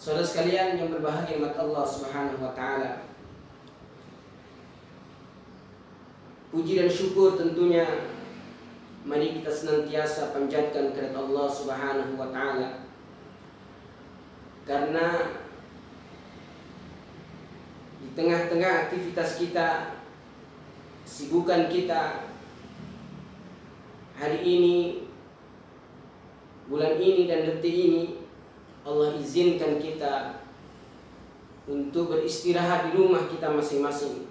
Saudara sekalian yang berbahagia umat Allah Subhanahu wa taala. Puji dan syukur tentunya mari kita senantiasa panjatkan kepada Allah Subhanahu wa taala. Karena di tengah-tengah aktivitas kita, sibukan kita hari ini, bulan ini dan detik ini Allah izinkan kita untuk beristirahat di rumah kita masing-masing.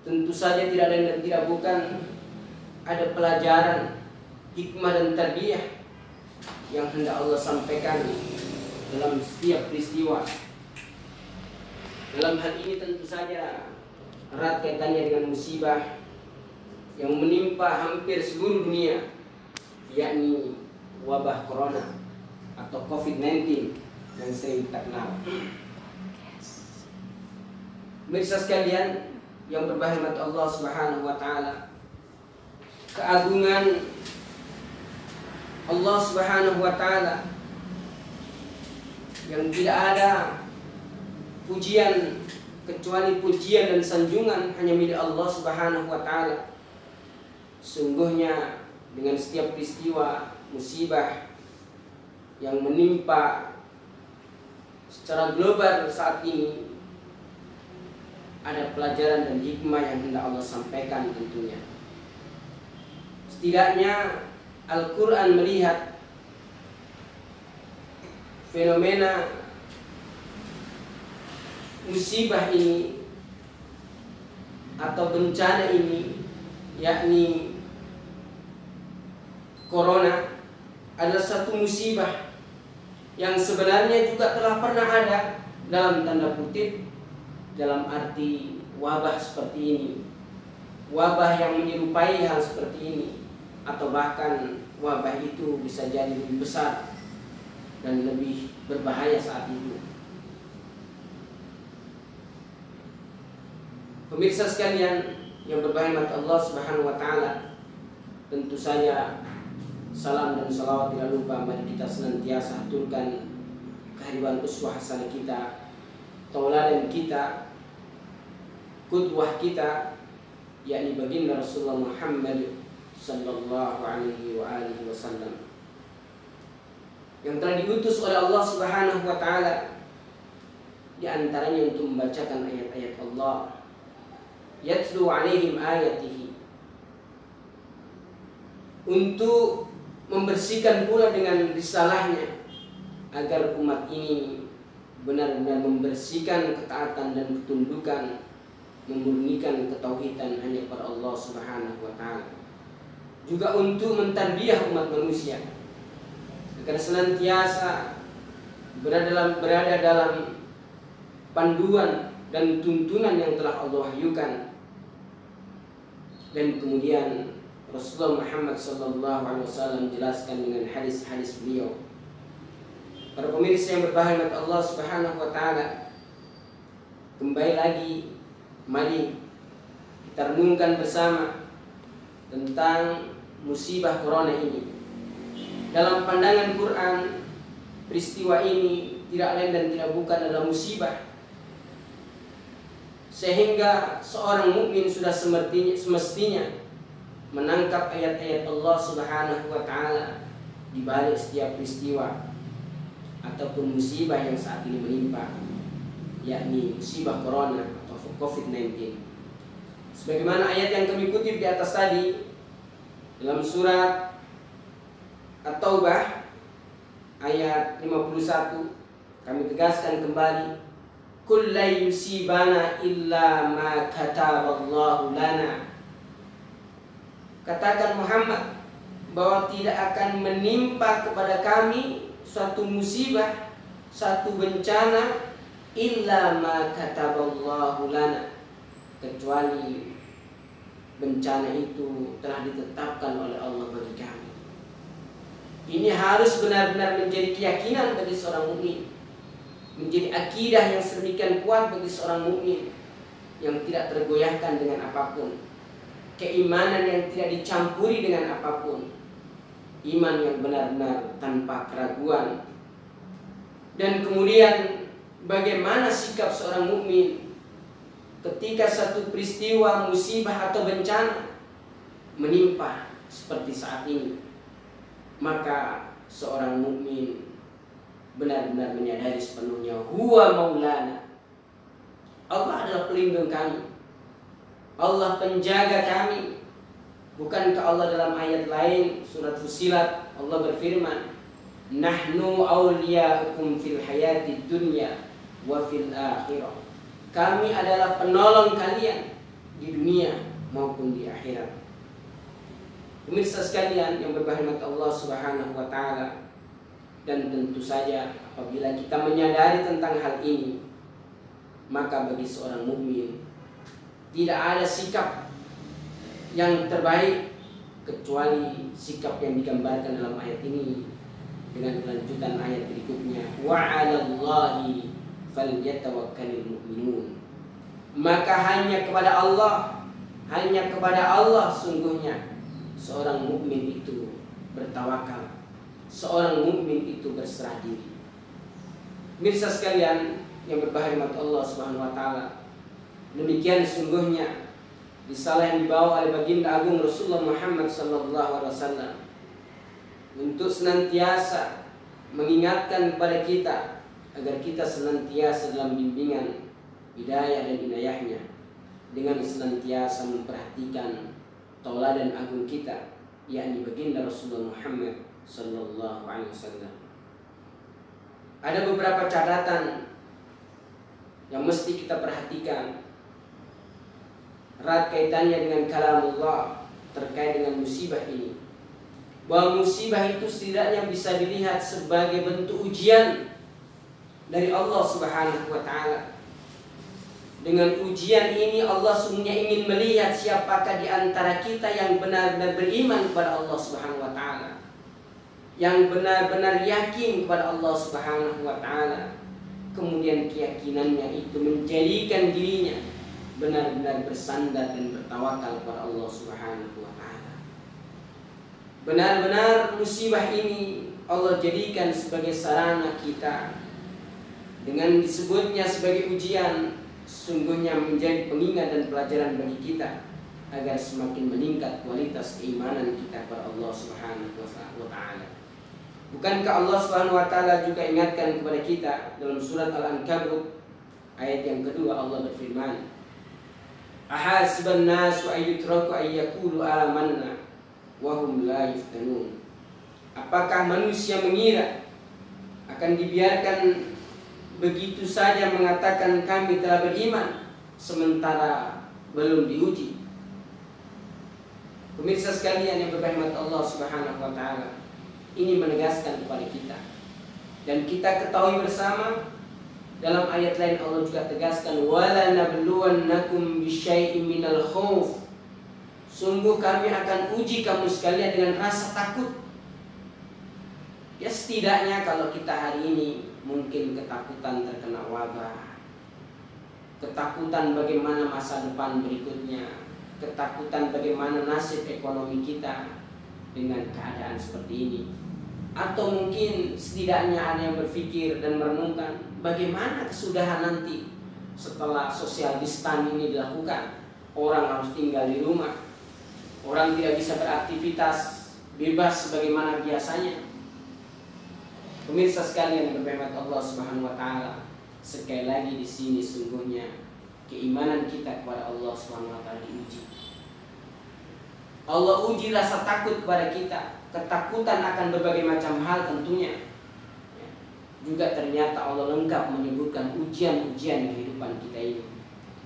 Tentu saja tidak lain dan tidak bukan ada pelajaran hikmah dan tarbiyah yang hendak Allah sampaikan dalam setiap peristiwa. Dalam hal ini tentu saja erat kaitannya dengan musibah yang menimpa hampir seluruh dunia, yakni wabah corona atau COVID-19 yang sering kita kenal. Mirsa sekalian yang berbahagia Allah Subhanahu wa taala. Keagungan Allah Subhanahu wa taala yang tidak ada pujian kecuali pujian dan sanjungan hanya milik Allah Subhanahu wa taala. Sungguhnya dengan setiap peristiwa musibah yang menimpa secara global saat ini ada pelajaran dan hikmah yang hendak Allah sampaikan tentunya. Setidaknya Al-Quran melihat fenomena musibah ini atau bencana ini yakni corona adalah satu musibah yang sebenarnya juga telah pernah ada dalam tanda kutip dalam arti wabah seperti ini. Wabah yang menyerupai hal seperti ini atau bahkan wabah itu bisa jadi lebih besar dan lebih berbahaya saat itu. Pemirsa sekalian yang berbahagia Allah Subhanahu wa taala tentu saja Salam dan salawat tidak lupa mari kita senantiasa aturkan kehadiran uswah hasanah kita, tauladan kita, kudwah kita, yakni baginda Rasulullah Muhammad sallallahu alaihi wa alihi wasallam yang telah diutus oleh Allah Subhanahu wa taala di antaranya untuk membacakan ayat-ayat Allah yatlu alaihim ayatihi untuk membersihkan pula dengan risalahnya agar umat ini benar-benar membersihkan ketaatan dan ketundukan memurnikan ketauhidan hanya kepada Allah Subhanahu wa taala. Juga untuk mentarbiah umat manusia agar senantiasa berada dalam berada dalam panduan dan tuntunan yang telah Allah wahyukan dan kemudian Rasulullah Muhammad Sallallahu Alaihi Wasallam jelaskan dengan hadis-hadis beliau. Para pemirsa yang berbahagia Allah Subhanahu Wa Taala, kembali lagi, mari kita renungkan bersama tentang musibah corona ini. Dalam pandangan Quran, peristiwa ini tidak lain dan tidak bukan adalah musibah sehingga seorang mukmin sudah semestinya menangkap ayat-ayat Allah Subhanahu wa taala di balik setiap peristiwa ataupun musibah yang saat ini menimpa yakni musibah corona atau COVID-19. Sebagaimana ayat yang kami kutip di atas tadi dalam surat At-Taubah ayat 51 kami tegaskan kembali kullu yusibana illa ma kataballahu lana Katakan Muhammad bahwa tidak akan menimpa kepada kami suatu musibah, satu bencana illa ma kataballahu lana. Kecuali bencana itu telah ditetapkan oleh Allah bagi kami. Ini harus benar-benar menjadi keyakinan bagi seorang mukmin, menjadi akidah yang sedemikian kuat bagi seorang mukmin yang tidak tergoyahkan dengan apa pun keimanan yang tidak dicampuri dengan apa pun. Iman yang benar-benar tanpa keraguan. Dan kemudian bagaimana sikap seorang mukmin ketika satu peristiwa musibah atau bencana menimpa seperti saat ini? Maka seorang mukmin benar-benar menyadari sepenuhnya huwa maulana. Allah adalah pelindung kami Allah penjaga kami. Bukankah Allah dalam ayat lain surat Fusilat Allah berfirman nahnu awliya'ukum fil hayati dunya wa fil akhirah. Kami adalah penolong kalian di dunia maupun di akhirat. Pemirsa sekalian yang berbahagia Allah Subhanahu wa taala dan tentu saja apabila kita menyadari tentang hal ini maka bagi seorang mukmin tidak ada sikap yang terbaik kecuali sikap yang digambarkan dalam ayat ini dengan kelanjutan ayat berikutnya wa 'alallahi falyatawakkalul mu'minun maka hanya kepada Allah hanya kepada Allah sungguhnya seorang mukmin itu bertawakal, seorang mukmin itu berserah diri. Mirsa sekalian yang berbahagia Allah Subhanahu wa taala. Demikian sungguhnya risalah yang dibawa oleh baginda agung Rasulullah Muhammad sallallahu alaihi wasallam untuk senantiasa mengingatkan kepada kita agar kita senantiasa dalam bimbingan hidayah dan inayahnya dengan senantiasa memperhatikan tauladan agung kita yakni baginda Rasulullah Muhammad sallallahu alaihi wasallam. Ada beberapa catatan yang mesti kita perhatikan erat kaitannya dengan kalamullah terkait dengan musibah ini. Bahwa musibah itu setidaknya bisa dilihat sebagai bentuk ujian dari Allah Subhanahu wa taala dengan ujian ini Allah sungguhnya ingin melihat siapakah di antara kita yang benar-benar beriman kepada Allah Subhanahu wa taala. Yang benar-benar yakin kepada Allah Subhanahu wa taala. Kemudian keyakinannya itu menjadikan dirinya benar-benar bersandar dan bertawakal kepada Allah Subhanahu wa taala. Benar-benar musibah ini Allah jadikan sebagai sarana kita dengan disebutnya sebagai ujian sungguhnya menjadi pengingat dan pelajaran bagi kita agar semakin meningkat kualitas keimanan kita kepada Allah Subhanahu wa taala. Bukankah Allah Subhanahu wa taala juga ingatkan kepada kita dalam surat Al-Ankabut ayat yang kedua Allah berfirman, "Ahasiban nasu ayyutraku ayyakulu amanna wa hum la yuftanun." Apakah manusia mengira akan dibiarkan begitu saja mengatakan kami telah beriman sementara belum diuji. Pemirsa sekalian yang berbahagia Allah Subhanahu wa taala, ini menegaskan kepada kita dan kita ketahui bersama dalam ayat lain Allah juga tegaskan wala nabluwannakum bisyai'in minal khauf. Sungguh kami akan uji kamu sekalian dengan rasa takut. Ya setidaknya kalau kita hari ini mungkin ketakutan terkena wabah, ketakutan bagaimana masa depan berikutnya, ketakutan bagaimana nasib ekonomi kita dengan keadaan seperti ini. Atau mungkin setidaknya ada yang berpikir dan merenungkan bagaimana kesudahan nanti setelah social distancing ini dilakukan. Orang harus tinggal di rumah. Orang tidak bisa beraktivitas bebas sebagaimana biasanya Pemirsa sekalian yang berhemat Allah Subhanahu wa taala, sekali lagi di sini sungguhnya keimanan kita kepada Allah Subhanahu wa taala diuji. Allah uji rasa takut kepada kita, ketakutan akan berbagai macam hal tentunya. Juga ternyata Allah lengkap menyebutkan ujian-ujian kehidupan kita ini.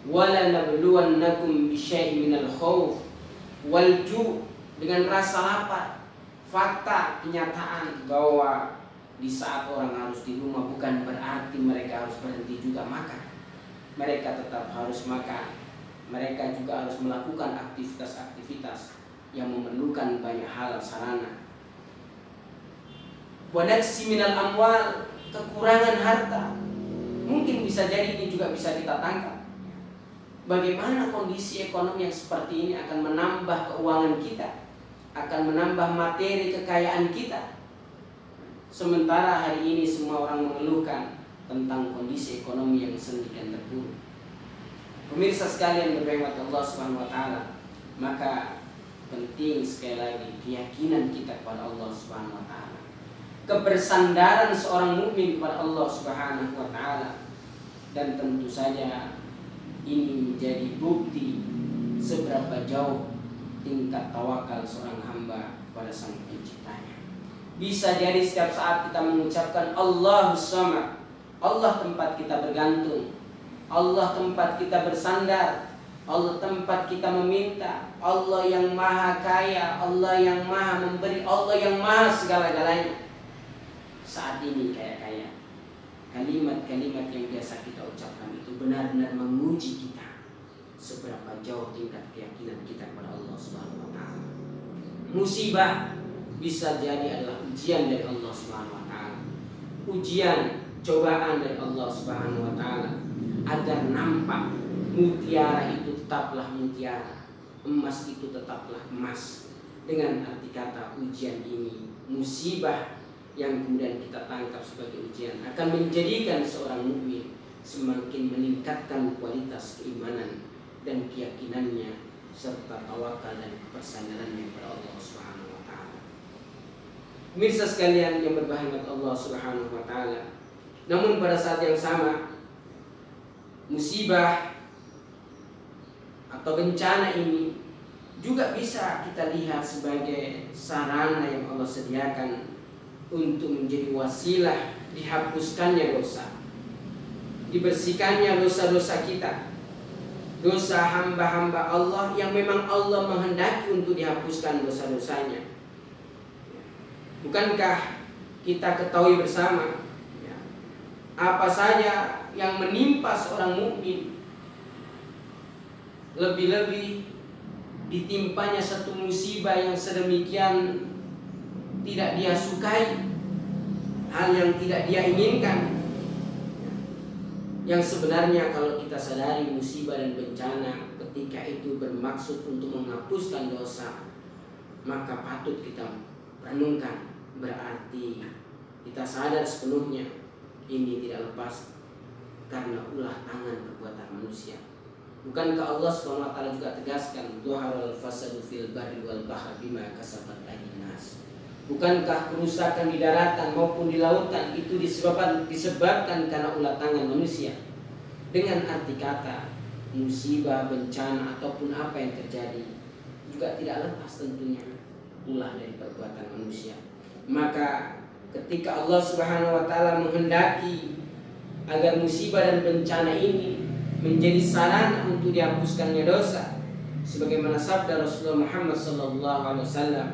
Wala nabluwannakum bisyai'in minal khauf wal dengan rasa lapar. Fakta kenyataan bahwa di saat orang harus di rumah bukan berarti mereka harus berhenti juga makan. Mereka tetap harus makan. Mereka juga harus melakukan aktivitas-aktivitas yang memerlukan banyak hal sarana. Wadaksi minal amwal, kekurangan harta. Mungkin bisa jadi ini juga bisa kita tangkap. Bagaimana kondisi ekonomi yang seperti ini akan menambah keuangan kita, akan menambah materi kekayaan kita, Sementara hari ini semua orang mengeluh mengeluhkan tentang kondisi ekonomi yang sedemikian terpuruk. Pemirsa sekalian berbahagia Allah Subhanahu wa taala, maka penting sekali lagi keyakinan kita kepada Allah Subhanahu wa taala. Kebersandaran seorang mukmin kepada Allah Subhanahu wa taala dan tentu saja ini menjadi bukti seberapa jauh tingkat tawakal seorang hamba kepada Sang Penciptanya. Bisa jadi setiap saat kita mengucapkan Allah Samad, Allah tempat kita bergantung, Allah tempat kita bersandar, Allah tempat kita meminta, Allah yang maha kaya, Allah yang maha memberi, Allah yang maha segala-galanya. Saat ini kayak kaya kalimat-kalimat yang biasa kita ucapkan itu benar-benar menguji kita seberapa jauh tingkat keyakinan kita kepada Allah Subhanahu wa taala. Musibah bisa jadi adalah ujian dari Allah Subhanahu wa taala. Ujian cobaan dari Allah Subhanahu wa taala agar nampak mutiara itu tetaplah mutiara, emas itu tetaplah emas. Dengan arti kata ujian ini, musibah yang kemudian kita tangkap sebagai ujian akan menjadikan seorang mukmin semakin meningkatkan kualitas keimanan dan keyakinannya serta tawakal dan kepersandarannya kepada Allah Subhanahu wa taala. Pemirsa sekalian yang berbahagia Allah Subhanahu wa taala, namun pada saat yang sama musibah atau bencana ini juga bisa kita lihat sebagai sarana yang Allah sediakan untuk menjadi wasilah dihapuskannya dosa. Dibersihkannya dosa-dosa kita. Dosa hamba-hamba Allah yang memang Allah menghendaki untuk dihapuskan dosa-dosanya. Bukankah kita ketahui bersama apa saja yang menimpa seorang mukmin? Lebih-lebih ditimpanya satu musibah yang sedemikian tidak dia sukai hal yang tidak dia inginkan yang sebenarnya kalau kita sadari musibah dan bencana ketika itu bermaksud untuk menghapuskan dosa maka patut kita renungkan berarti kita sadar sepenuhnya ini tidak lepas karena ulah tangan perbuatan manusia. Bukankah Allah SWT juga tegaskan Zuharul fasadu fil barri wal bahar bima kasabat nas. Bukankah kerusakan di daratan maupun di lautan itu disebabkan disebabkan karena ulah tangan manusia? Dengan arti kata musibah, bencana ataupun apa yang terjadi juga tidak lepas tentunya ulah dari perbuatan manusia. Maka ketika Allah Subhanahu wa taala menghendaki agar musibah dan bencana ini menjadi sarana untuk dihapuskannya dosa sebagaimana sabda Rasulullah Muhammad sallallahu alaihi wasallam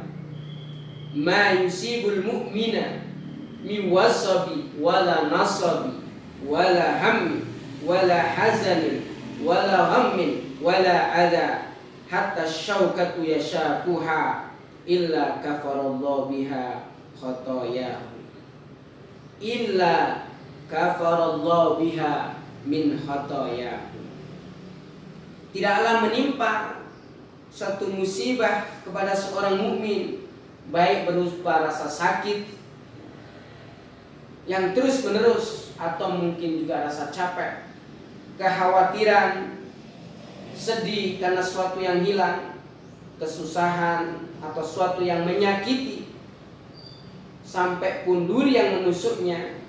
ma yusibul mu'mina mi wasabi wala nasabi wala hammi wala hazanin wala ghammin wala adha hatta syaukatu yashakuha illa kafarallahu biha khotoyahu illa kafarallahu biha min khotoya tidaklah menimpa satu musibah kepada seorang mukmin baik berupa rasa sakit yang terus menerus atau mungkin juga rasa capek kekhawatiran sedih karena sesuatu yang hilang kesusahan atau sesuatu yang menyakiti sampai pun duri yang menusuknya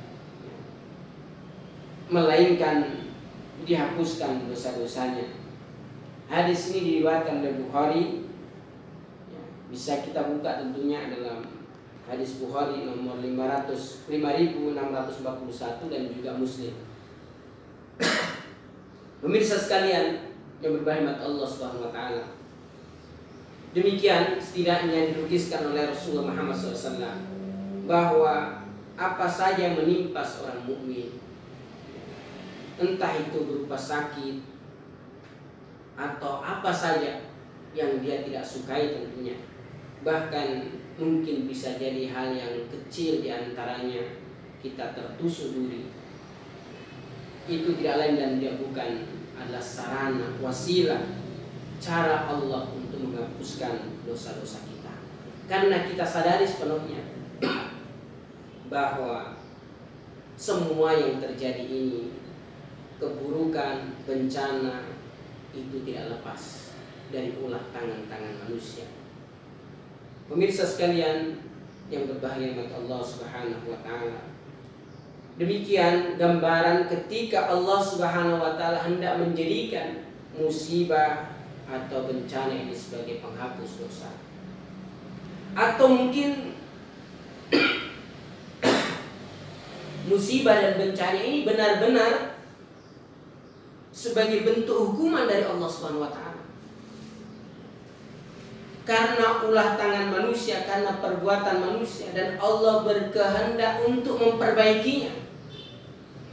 melainkan dihapuskan dosa-dosanya. Hadis ini diriwayatkan oleh Bukhari. Bisa kita buka tentunya dalam hadis Bukhari nomor 500 5641 dan juga Muslim. Pemirsa sekalian yang berbahagia Allah taala. Demikian setidaknya dilukiskan oleh Rasulullah Muhammad SAW bahwa apa saja menimpa seorang mukmin entah itu berupa sakit atau apa saja yang dia tidak sukai tentunya bahkan mungkin bisa jadi hal yang kecil di antaranya kita tertusuk duri itu tidak lain dan dia bukan adalah sarana wasilah cara Allah untuk menghapuskan dosa-dosa kita karena kita sadari sepenuhnya bahwa semua yang terjadi ini keburukan, bencana itu tidak lepas dari ulah tangan-tangan manusia. Pemirsa sekalian yang berbahagia dengan Allah Subhanahu wa taala. Demikian gambaran ketika Allah Subhanahu wa taala hendak menjadikan musibah atau bencana ini sebagai penghapus dosa. Atau mungkin musibah dan bencana ini benar-benar sebagai bentuk hukuman dari Allah Subhanahu wa taala. Karena ulah tangan manusia, karena perbuatan manusia dan Allah berkehendak untuk memperbaikinya.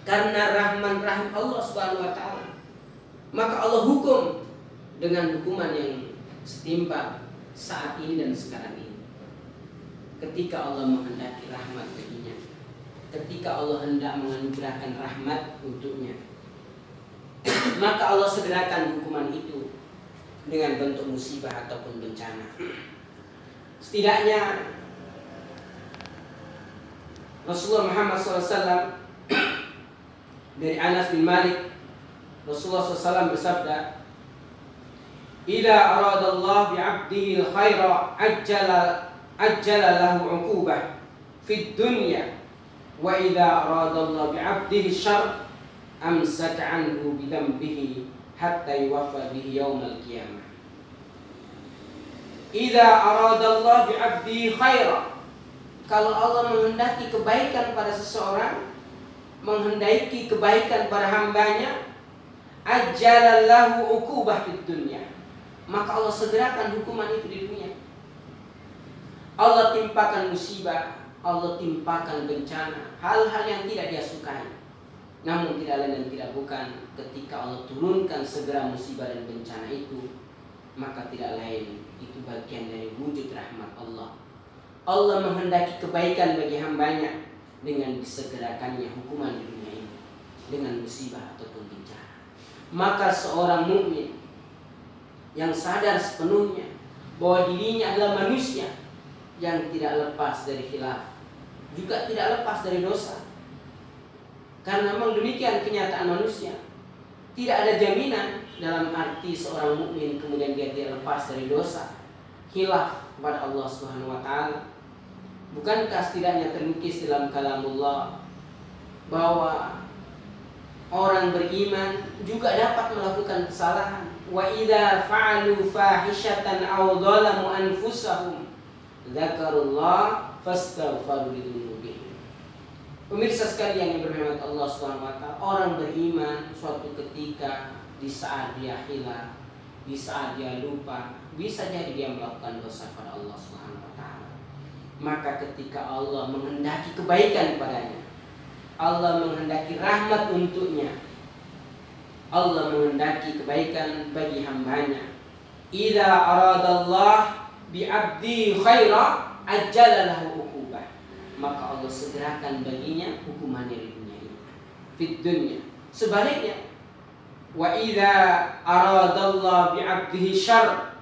Karena rahman rahim Allah Subhanahu wa taala. Maka Allah hukum dengan hukuman yang setimpal saat ini dan sekarang ini. Ketika Allah menghendaki rahmat baginya, ketika Allah hendak menganugerahkan rahmat untuknya, maka Allah segerakan hukuman itu dengan bentuk musibah ataupun bencana. Setidaknya Rasulullah Muhammad SAW dari Anas bin Malik Rasulullah SAW bersabda Ila aradallah bi'abdihi al-khaira ajjala ajjala lahu 'uqubah fid dunya wa idza aradallah bi'abdihi syarr amsaka anhu bidambihi hatta yuwaffa bihi yaumal qiyamah. Idza aradallahu bi'abdi khaira. Kalau Allah menghendaki kebaikan pada seseorang, menghendaki kebaikan pada hambanya, ajalallahu ukubah di dunia. Maka Allah segerakan hukuman itu di dunia. Allah timpakan musibah, Allah timpakan bencana, hal-hal yang tidak dia sukai. Namun tidak lain dan tidak bukan ketika Allah turunkan segera musibah dan bencana itu maka tidak lain itu bagian dari wujud rahmat Allah. Allah menghendaki kebaikan bagi hambanya dengan disegerakannya hukuman di dunia ini dengan musibah ataupun bencana. Maka seorang mukmin yang sadar sepenuhnya bahwa dirinya adalah manusia yang tidak lepas dari khilaf, juga tidak lepas dari dosa, karena memang demikian kenyataan manusia. Tidak ada jaminan dalam arti seorang mukmin kemudian dia tidak lepas dari dosa. Hilaf kepada Allah Subhanahu wa taala. Bukankah setidaknya terlukis dalam kalamullah bahwa orang beriman juga dapat melakukan kesalahan. Wa idza fa'alu fahishatan aw dhalamu anfusahum dzakarullah fastaghfiru Pemirsa sekalian yang berhormat Allah SWT, orang beriman suatu ketika di saat dia hilang, di saat dia lupa, bisa jadi dia melakukan dosa pada Allah SWT. Maka ketika Allah menghendaki kebaikan padanya, Allah menghendaki rahmat untuknya, Allah menghendaki kebaikan bagi hambanya. Idza aradallah bi abdi khaira maka Allah segerakan baginya hukumannya di dunia ini. Fit dunia. Sebaliknya, wa idza aradallah bi 'abdihi syarr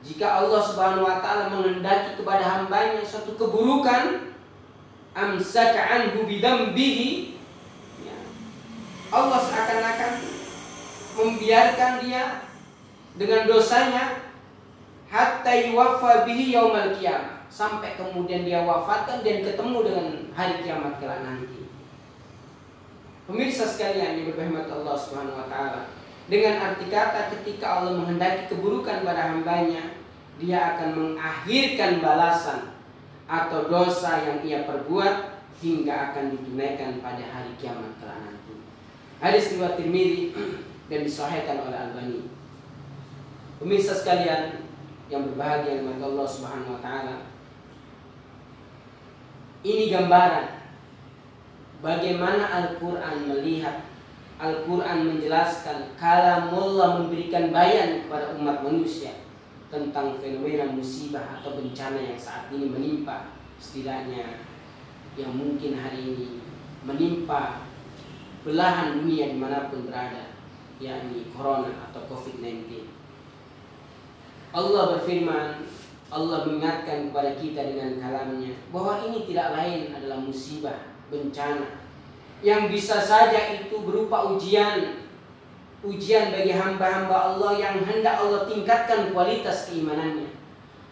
jika Allah Subhanahu wa taala menghendaki kepada hambanya suatu keburukan amsaka anhu bidambihi ya. Allah seakan-akan membiarkan dia dengan dosanya hatta yuwaffa bihi yaumal qiyamah sampai kemudian dia wafatkan dan ketemu dengan hari kiamat kelak nanti. Pemirsa sekalian yang berbahagia Allah Subhanahu wa taala. Dengan arti kata ketika Allah menghendaki keburukan pada hambanya, dia akan mengakhirkan balasan atau dosa yang ia perbuat hingga akan ditunaikan pada hari kiamat kelak nanti. Hadis riwayat Tirmidzi dan disahihkan oleh Albani. Pemirsa sekalian yang berbahagia dengan Allah Subhanahu wa taala, ini gambaran bagaimana Al-Quran melihat. Al-Quran menjelaskan kalamullah memberikan bayan kepada umat manusia tentang fenomena musibah atau bencana yang saat ini menimpa setidaknya yang mungkin hari ini menimpa belahan dunia di mana pun berada yakni corona atau covid-19 Allah berfirman Allah mengingatkan kepada kita dengan kalamnya bahwa ini tidak lain adalah musibah, bencana yang bisa saja itu berupa ujian ujian bagi hamba-hamba Allah yang hendak Allah tingkatkan kualitas keimanannya.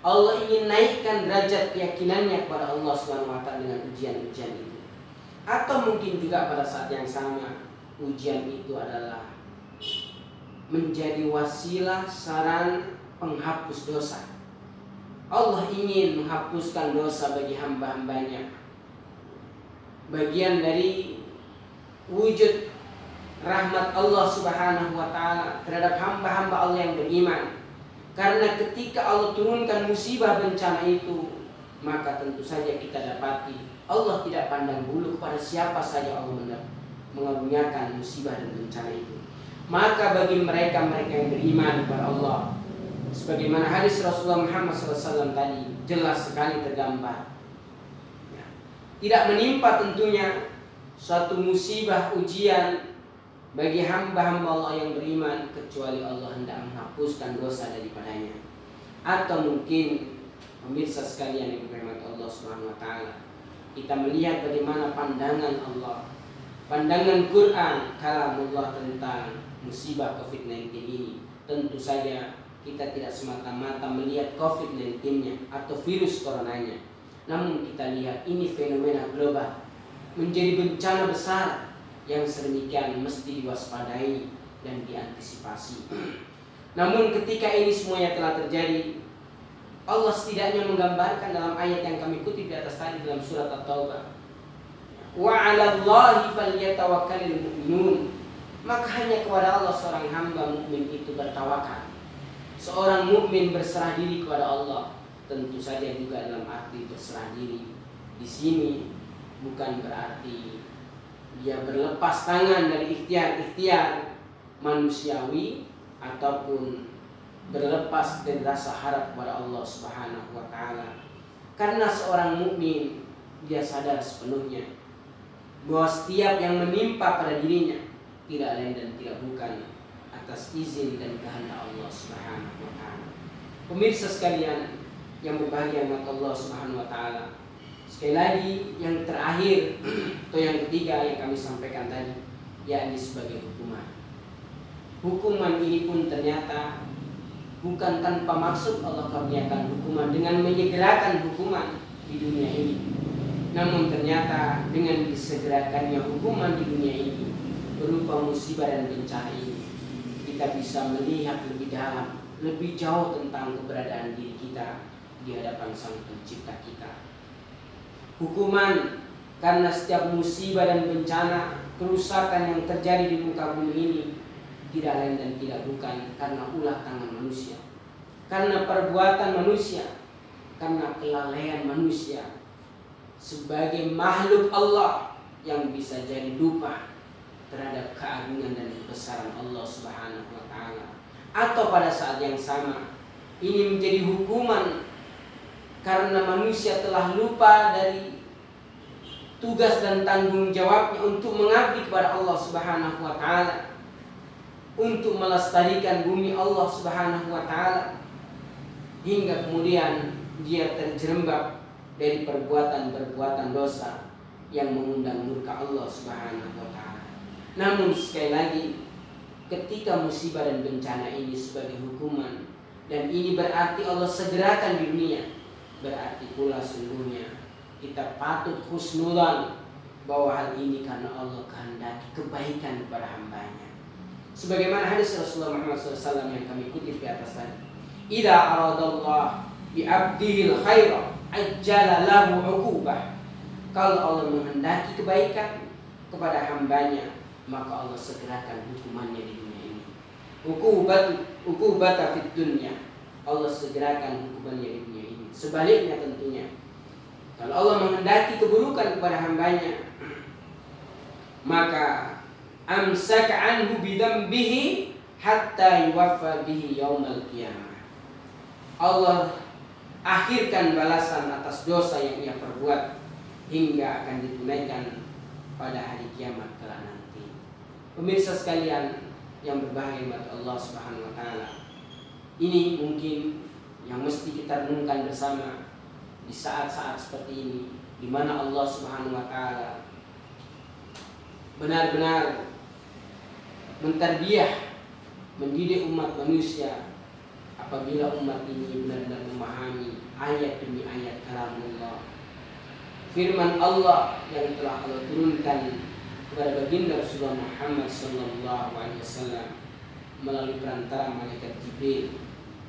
Allah ingin naikkan derajat keyakinannya kepada Allah SWT dengan ujian-ujian itu. Atau mungkin juga pada saat yang sama ujian itu adalah menjadi wasilah saran penghapus dosa. Allah ingin menghapuskan dosa bagi hamba-hambanya. Bagian dari wujud rahmat Allah Subhanahu wa taala terhadap hamba-hamba Allah yang beriman. Karena ketika Allah turunkan musibah bencana itu, maka tentu saja kita dapati Allah tidak pandang bulu kepada siapa saja Allah mengaruniakan musibah dan bencana itu. Maka bagi mereka-mereka yang beriman kepada Allah, sebagaimana hadis Rasulullah Muhammad SAW tadi jelas sekali tergambar. Ya. Tidak menimpa tentunya suatu musibah ujian bagi hamba-hamba Allah yang beriman kecuali Allah hendak menghapuskan dosa daripadanya. Atau mungkin pemirsa sekalian yang dirahmati Allah Subhanahu wa taala, kita melihat bagaimana pandangan Allah, pandangan Quran kalamullah tentang musibah Covid-19 ini. Tentu saja kita tidak semata-mata melihat COVID-19-nya atau virus coronanya. Namun kita lihat ini fenomena global menjadi bencana besar yang sedemikian mesti diwaspadai dan diantisipasi. Namun ketika ini semuanya telah terjadi, Allah setidaknya menggambarkan dalam ayat yang kami kutip di atas tadi dalam surat At-Taubah. Wa 'ala Allahi falyatawakkalul mu'minun. Maka hanya kepada Allah seorang hamba mukmin itu bertawakal seorang mukmin berserah diri kepada Allah tentu saja juga dalam arti berserah diri di sini bukan berarti dia berlepas tangan dari ikhtiar-ikhtiar manusiawi ataupun berlepas dari rasa harap kepada Allah Subhanahu wa taala. Karena seorang mukmin dia sadar sepenuhnya bahwa setiap yang menimpa pada dirinya tidak lain dan tidak bukan atas izin dan kehendak Allah Subhanahu wa taala. Pemirsa sekalian yang berbahagia maka Allah Subhanahu wa taala. Sekali lagi yang terakhir atau yang ketiga yang kami sampaikan tadi yakni sebagai hukuman. Hukuman ini pun ternyata bukan tanpa maksud Allah karuniakan hukuman dengan menyegerakan hukuman di dunia ini. Namun ternyata dengan disegerakannya hukuman di dunia ini berupa musibah dan bencana ini kita bisa melihat lebih dalam, lebih jauh tentang keberadaan diri kita di hadapan Sang Pencipta kita. Hukuman karena setiap musibah dan bencana, kerusakan yang terjadi di muka bumi ini tidak lain dan tidak bukan karena ulah tangan manusia, karena perbuatan manusia, karena kelalaian manusia sebagai makhluk Allah yang bisa jadi lupa terhadap keagungan dan kebesaran Allah Subhanahu wa taala. Atau pada saat yang sama ini menjadi hukuman karena manusia telah lupa dari tugas dan tanggung jawabnya untuk mengabdi kepada Allah Subhanahu wa taala. Untuk melestarikan bumi Allah Subhanahu wa taala hingga kemudian dia terjerembab dari perbuatan-perbuatan dosa yang mengundang murka Allah Subhanahu wa taala. Namun sekali lagi ketika musibah dan bencana ini sebagai hukuman dan ini berarti Allah segerakan di dunia berarti pula sungguhnya kita patut husnulan bahwa hal ini karena Allah kehendaki kebaikan kepada hambanya. Sebagaimana hadis Rasulullah Muhammad SAW yang kami kutip di atas tadi. Ida aradallah bi abdihil khaira ajjala lahu kalau Allah menghendaki kebaikan kepada hambanya maka Allah segerakan hukumannya di dunia ini. Hukubat hukubat fit dunia. Allah segerakan hukumannya di dunia ini. Sebaliknya tentunya. Kalau Allah menghendaki keburukan kepada hambanya, maka amsaka anhu bidambihi hatta yuwaffa bihi yaumal qiyamah. Allah akhirkan balasan atas dosa yang ia perbuat hingga akan ditunaikan pada hari kiamat kelak Pemirsa sekalian yang berbahagia buat Allah Subhanahu wa taala. Ini mungkin yang mesti kita renungkan bersama di saat-saat seperti ini di mana Allah Subhanahu wa taala benar-benar menterbiah mendidik umat manusia apabila umat ini benar-benar memahami ayat demi ayat kalam Allah firman Allah yang telah Allah turunkan kepada baginda Rasulullah Muhammad sallallahu alaihi wasallam melalui perantara malaikat Jibril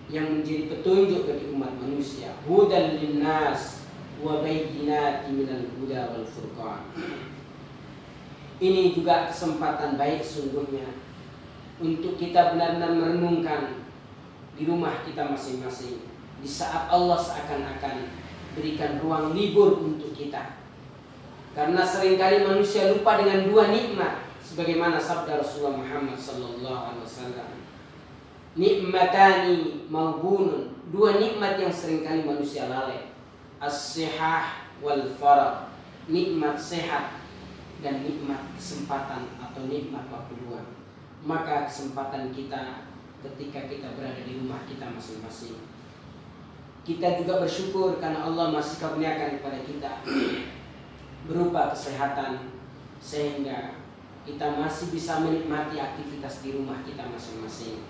yang menjadi petunjuk bagi umat manusia. Hudan linnas wa bayyinati minal huda wal furqan. Ini juga kesempatan baik sungguhnya untuk kita benar-benar merenungkan di rumah kita masing-masing. Di saat Allah seakan-akan berikan ruang libur untuk kita karena sering kali manusia lupa dengan dua nikmat sebagaimana sabda Rasulullah Muhammad sallallahu alaihi wasallam. Nikmatani maubunun dua nikmat yang sering kali manusia lalai. As-sihah wal farah nikmat sehat dan nikmat kesempatan atau nikmat waktu luang. Maka kesempatan kita ketika kita berada di rumah kita masing-masing. Kita juga bersyukur karena Allah masih kurniakan kepada kita berupa kesehatan sehingga kita masih bisa menikmati aktivitas di rumah kita masing-masing.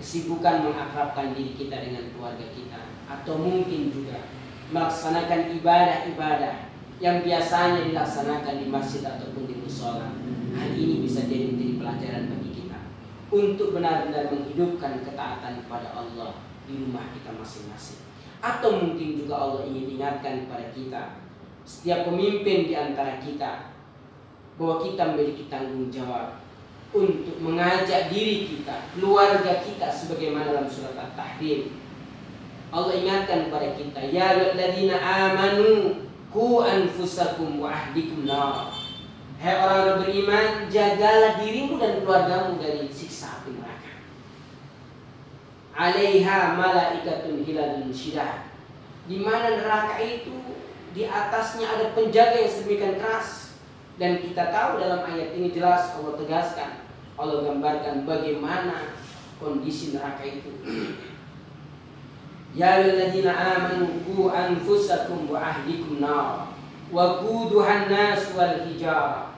Kesibukan mengakrabkan diri kita dengan keluarga kita atau mungkin juga melaksanakan ibadah-ibadah yang biasanya dilaksanakan di masjid ataupun di musola. Hal ini bisa jadi menjadi pelajaran bagi untuk benar-benar menghidupkan ketaatan kepada Allah di rumah kita masing-masing. Atau mungkin juga Allah ingin ingatkan kepada kita, setiap pemimpin di antara kita, bahwa kita memiliki tanggung jawab untuk mengajak diri kita, keluarga kita sebagaimana dalam surat At-Tahrim. Allah ingatkan kepada kita, ya ayyuhalladzina amanu ku anfusakum wa ahdikum nar. Hai orang beriman, jagalah dirimu dan keluargamu dari siksa api neraka. Alaiha malaikatun hilalun syidah. Di mana neraka itu di atasnya ada penjaga yang sedemikian keras. Dan kita tahu dalam ayat ini jelas Allah tegaskan, Allah gambarkan bagaimana kondisi neraka itu. Ya ayyuhalladzina amanu qu anfusakum wa ahlikum nar wa quduhan nas wal hijarah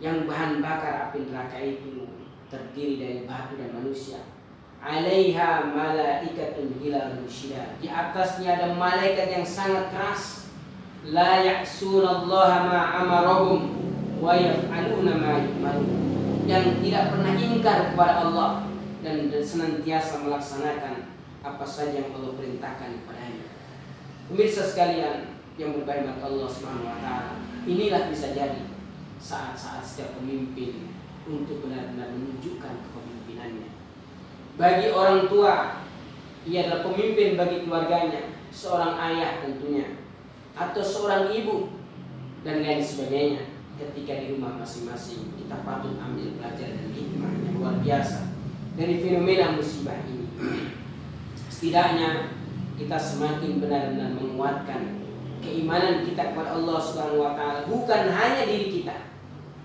yang bahan bakar api neraka itu terdiri dari batu dan manusia. Alaiha malaikatun hilal syidad. Di atasnya ada malaikat yang sangat keras. La ya'sunallaha ma amarahum wa yaf'aluna ma Yang tidak pernah ingkar kepada Allah dan senantiasa melaksanakan apa saja yang Allah perintahkan kepadanya. Pemirsa sekalian yang berbahagia Allah Subhanahu wa taala, inilah bisa jadi saat-saat setiap pemimpin untuk benar-benar menunjukkan kepemimpinannya. Bagi orang tua, ia adalah pemimpin bagi keluarganya, seorang ayah tentunya, atau seorang ibu, dan lain sebagainya. Ketika di rumah masing-masing, kita patut ambil pelajaran dan hikmah yang luar biasa dari fenomena musibah ini. Setidaknya kita semakin benar-benar menguatkan keimanan kita kepada Allah taala bukan hanya diri kita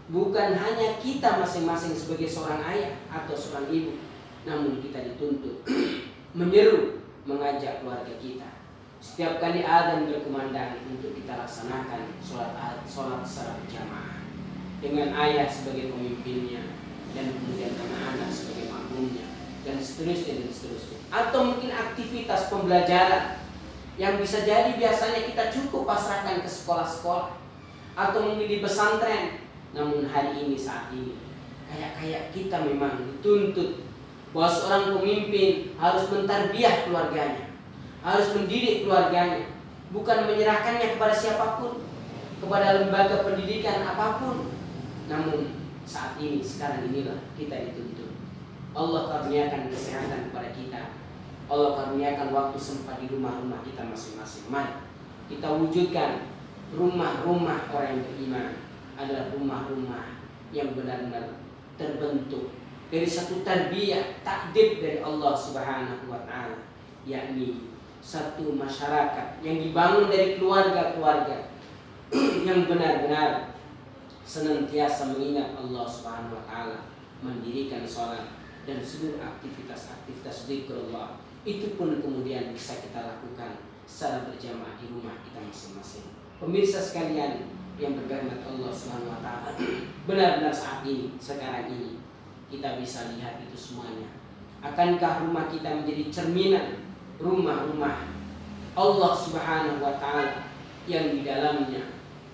bukan hanya kita masing-masing sebagai seorang ayah atau seorang ibu, namun kita dituntut menyeru, mengajak keluarga kita. Setiap kali adzan berkumandang untuk kita laksanakan sholat sholat secara berjamaah dengan ayah sebagai pemimpinnya dan kemudian anak-anak sebagai makmumnya dan seterusnya dan seterusnya. Atau mungkin aktivitas pembelajaran yang bisa jadi biasanya kita cukup pasrahkan ke sekolah-sekolah atau mungkin di pesantren namun hari ini saat ini kayak-kayak kita memang dituntut bahwa seorang pemimpin harus mentarbiah keluarganya, harus mendidik keluarganya, bukan menyerahkannya kepada siapa pun, kepada lembaga pendidikan apa pun. Namun saat ini, sekarang inilah kita dituntut. Allah karuniakan kesehatan kepada kita. Allah karuniakan waktu sempat di rumah-rumah kita masing-masing. Mari kita wujudkan rumah-rumah orang yang beriman adalah rumah-rumah yang benar-benar terbentuk dari satu tarbiyah takdir dari Allah Subhanahu wa taala yakni satu masyarakat yang dibangun dari keluarga-keluarga yang benar-benar senantiasa mengingat Allah Subhanahu wa taala mendirikan sholat dan seluruh aktivitas-aktivitas zikrullah itu pun kemudian bisa kita lakukan secara berjamaah di rumah kita masing-masing. Pemirsa sekalian, yang berkaitan Allah Subhanahu wa taala. benar-benar saat ini, sekarang ini kita bisa lihat itu semuanya. Akankah rumah kita menjadi cerminan rumah-rumah Allah Subhanahu wa taala yang di dalamnya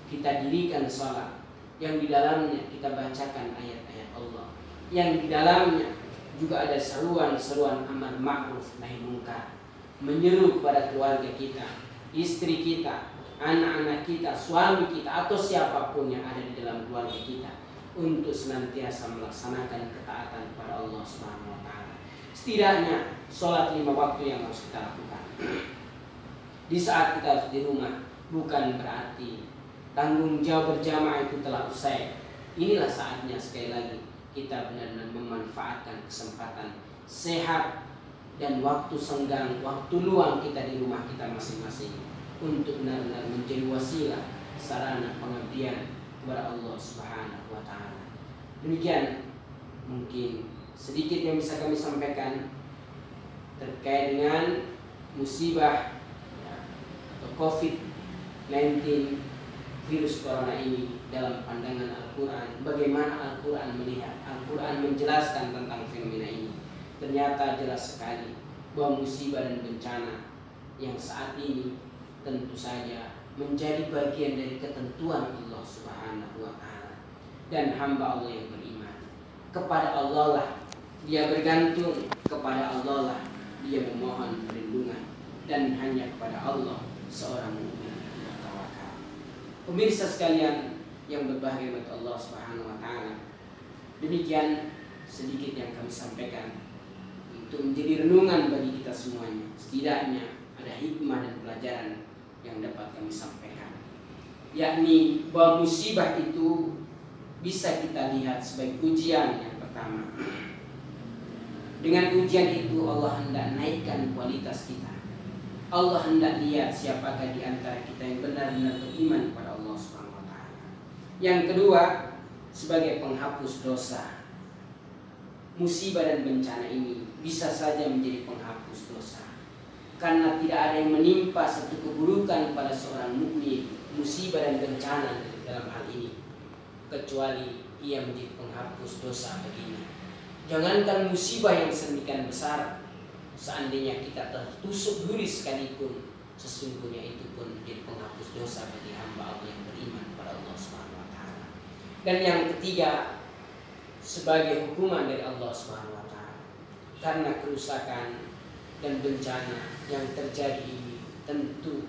kita dirikan sholat, yang di dalamnya kita bacakan ayat-ayat Allah, yang di dalamnya juga ada seruan-seruan amar ma'ruf nahi munkar, menyeru kepada keluarga kita, istri kita, anak-anak kita, suami kita atau siapa pun yang ada di dalam keluarga kita untuk senantiasa melaksanakan ketaatan kepada Allah Subhanahu wa taala. Setidaknya sholat lima waktu yang harus kita lakukan. Di saat kita harus di rumah bukan berarti tanggung jawab berjamaah itu telah usai. Inilah saatnya sekali lagi kita benar-benar memanfaatkan kesempatan sehat dan waktu senggang, waktu luang kita di rumah kita masing-masing untuk benar-benar menjadi wasilah sarana pengabdian kepada Allah Subhanahu wa taala. Demikian mungkin sedikit yang bisa kami sampaikan terkait dengan musibah ya, atau COVID-19 virus corona ini dalam pandangan Al-Quran. Bagaimana Al-Quran melihat? Al-Quran menjelaskan tentang fenomena ini. Ternyata jelas sekali bahwa musibah dan bencana yang saat ini tentu saja menjadi bagian dari ketentuan Allah Subhanahu wa taala dan hamba Allah yang beriman kepada Allah lah dia bergantung kepada Allah lah dia memohon perlindungan dan hanya kepada Allah seorang mukmin bertawakal. Pemirsa sekalian yang berbahagia buat Allah Subhanahu wa taala. Demikian sedikit yang kami sampaikan untuk menjadi renungan bagi kita semuanya. Setidaknya ada hikmah dan pelajaran yang dapat kami sampaikan yakni bahwa musibah itu bisa kita lihat sebagai ujian yang pertama dengan ujian itu Allah hendak naikkan kualitas kita Allah hendak lihat siapakah di antara kita yang benar-benar beriman kepada Allah Subhanahu wa taala. Yang kedua, sebagai penghapus dosa. Musibah dan bencana ini bisa saja menjadi penghapus dosa karena tidak ada yang menimpa satu keburukan pada seorang mukmin musibah dan bencana dalam hal ini kecuali ia menjadi penghapus dosa baginya jangankan musibah yang sedemikian besar seandainya kita tertusuk duri sekalipun sesungguhnya itu pun menjadi penghapus dosa bagi hamba Allah yang beriman kepada Allah Subhanahu wa taala. Dan yang ketiga sebagai hukuman dari Allah Subhanahu wa taala karena kerusakan dan bencana yang terjadi ini tentu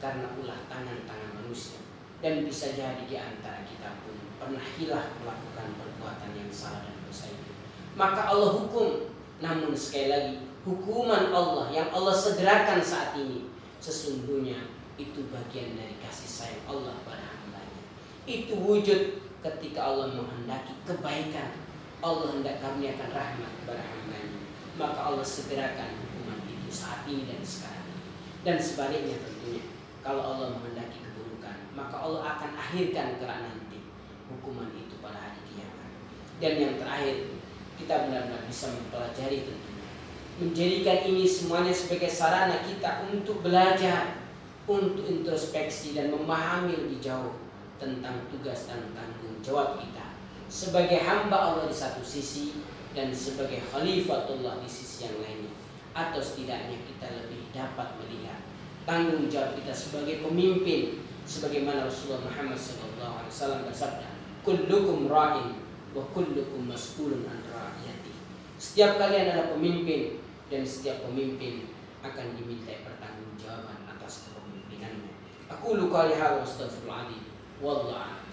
karena ulah tangan-tangan manusia dan bisa jadi di antara kita pun pernah hilah melakukan perbuatan yang salah dan dosa itu. Maka Allah hukum, namun sekali lagi hukuman Allah yang Allah segerakan saat ini sesungguhnya itu bagian dari kasih sayang Allah pada hambanya. Itu wujud ketika Allah menghendaki kebaikan. Allah hendak karuniakan rahmat kepada hambanya. Maka Allah segerakan saat ini dan sekarang dan sebaliknya tentunya kalau Allah menghendaki keburukan maka Allah akan akhirkan kelak nanti hukuman itu pada hari kiamat. Dan yang terakhir kita benar-benar bisa mempelajari tentunya. Menjadikan ini semuanya sebagai sarana kita untuk belajar untuk introspeksi dan memahami lebih jauh tentang tugas dan tanggung jawab kita sebagai hamba Allah di satu sisi dan sebagai khalifatullah di sisi yang lainnya atau setidaknya kita lebih dapat melihat tanggung jawab kita sebagai pemimpin sebagaimana Rasulullah Muhammad SAW bersabda kullukum ra'in wa kullukum mas'ulun an ra'iyati. Setiap kalian adalah pemimpin dan setiap pemimpin akan diminta pertanggungjawaban atas kepemimpinannya. Aku luka lihat wa astagfirullahaladzim wallahu a'lam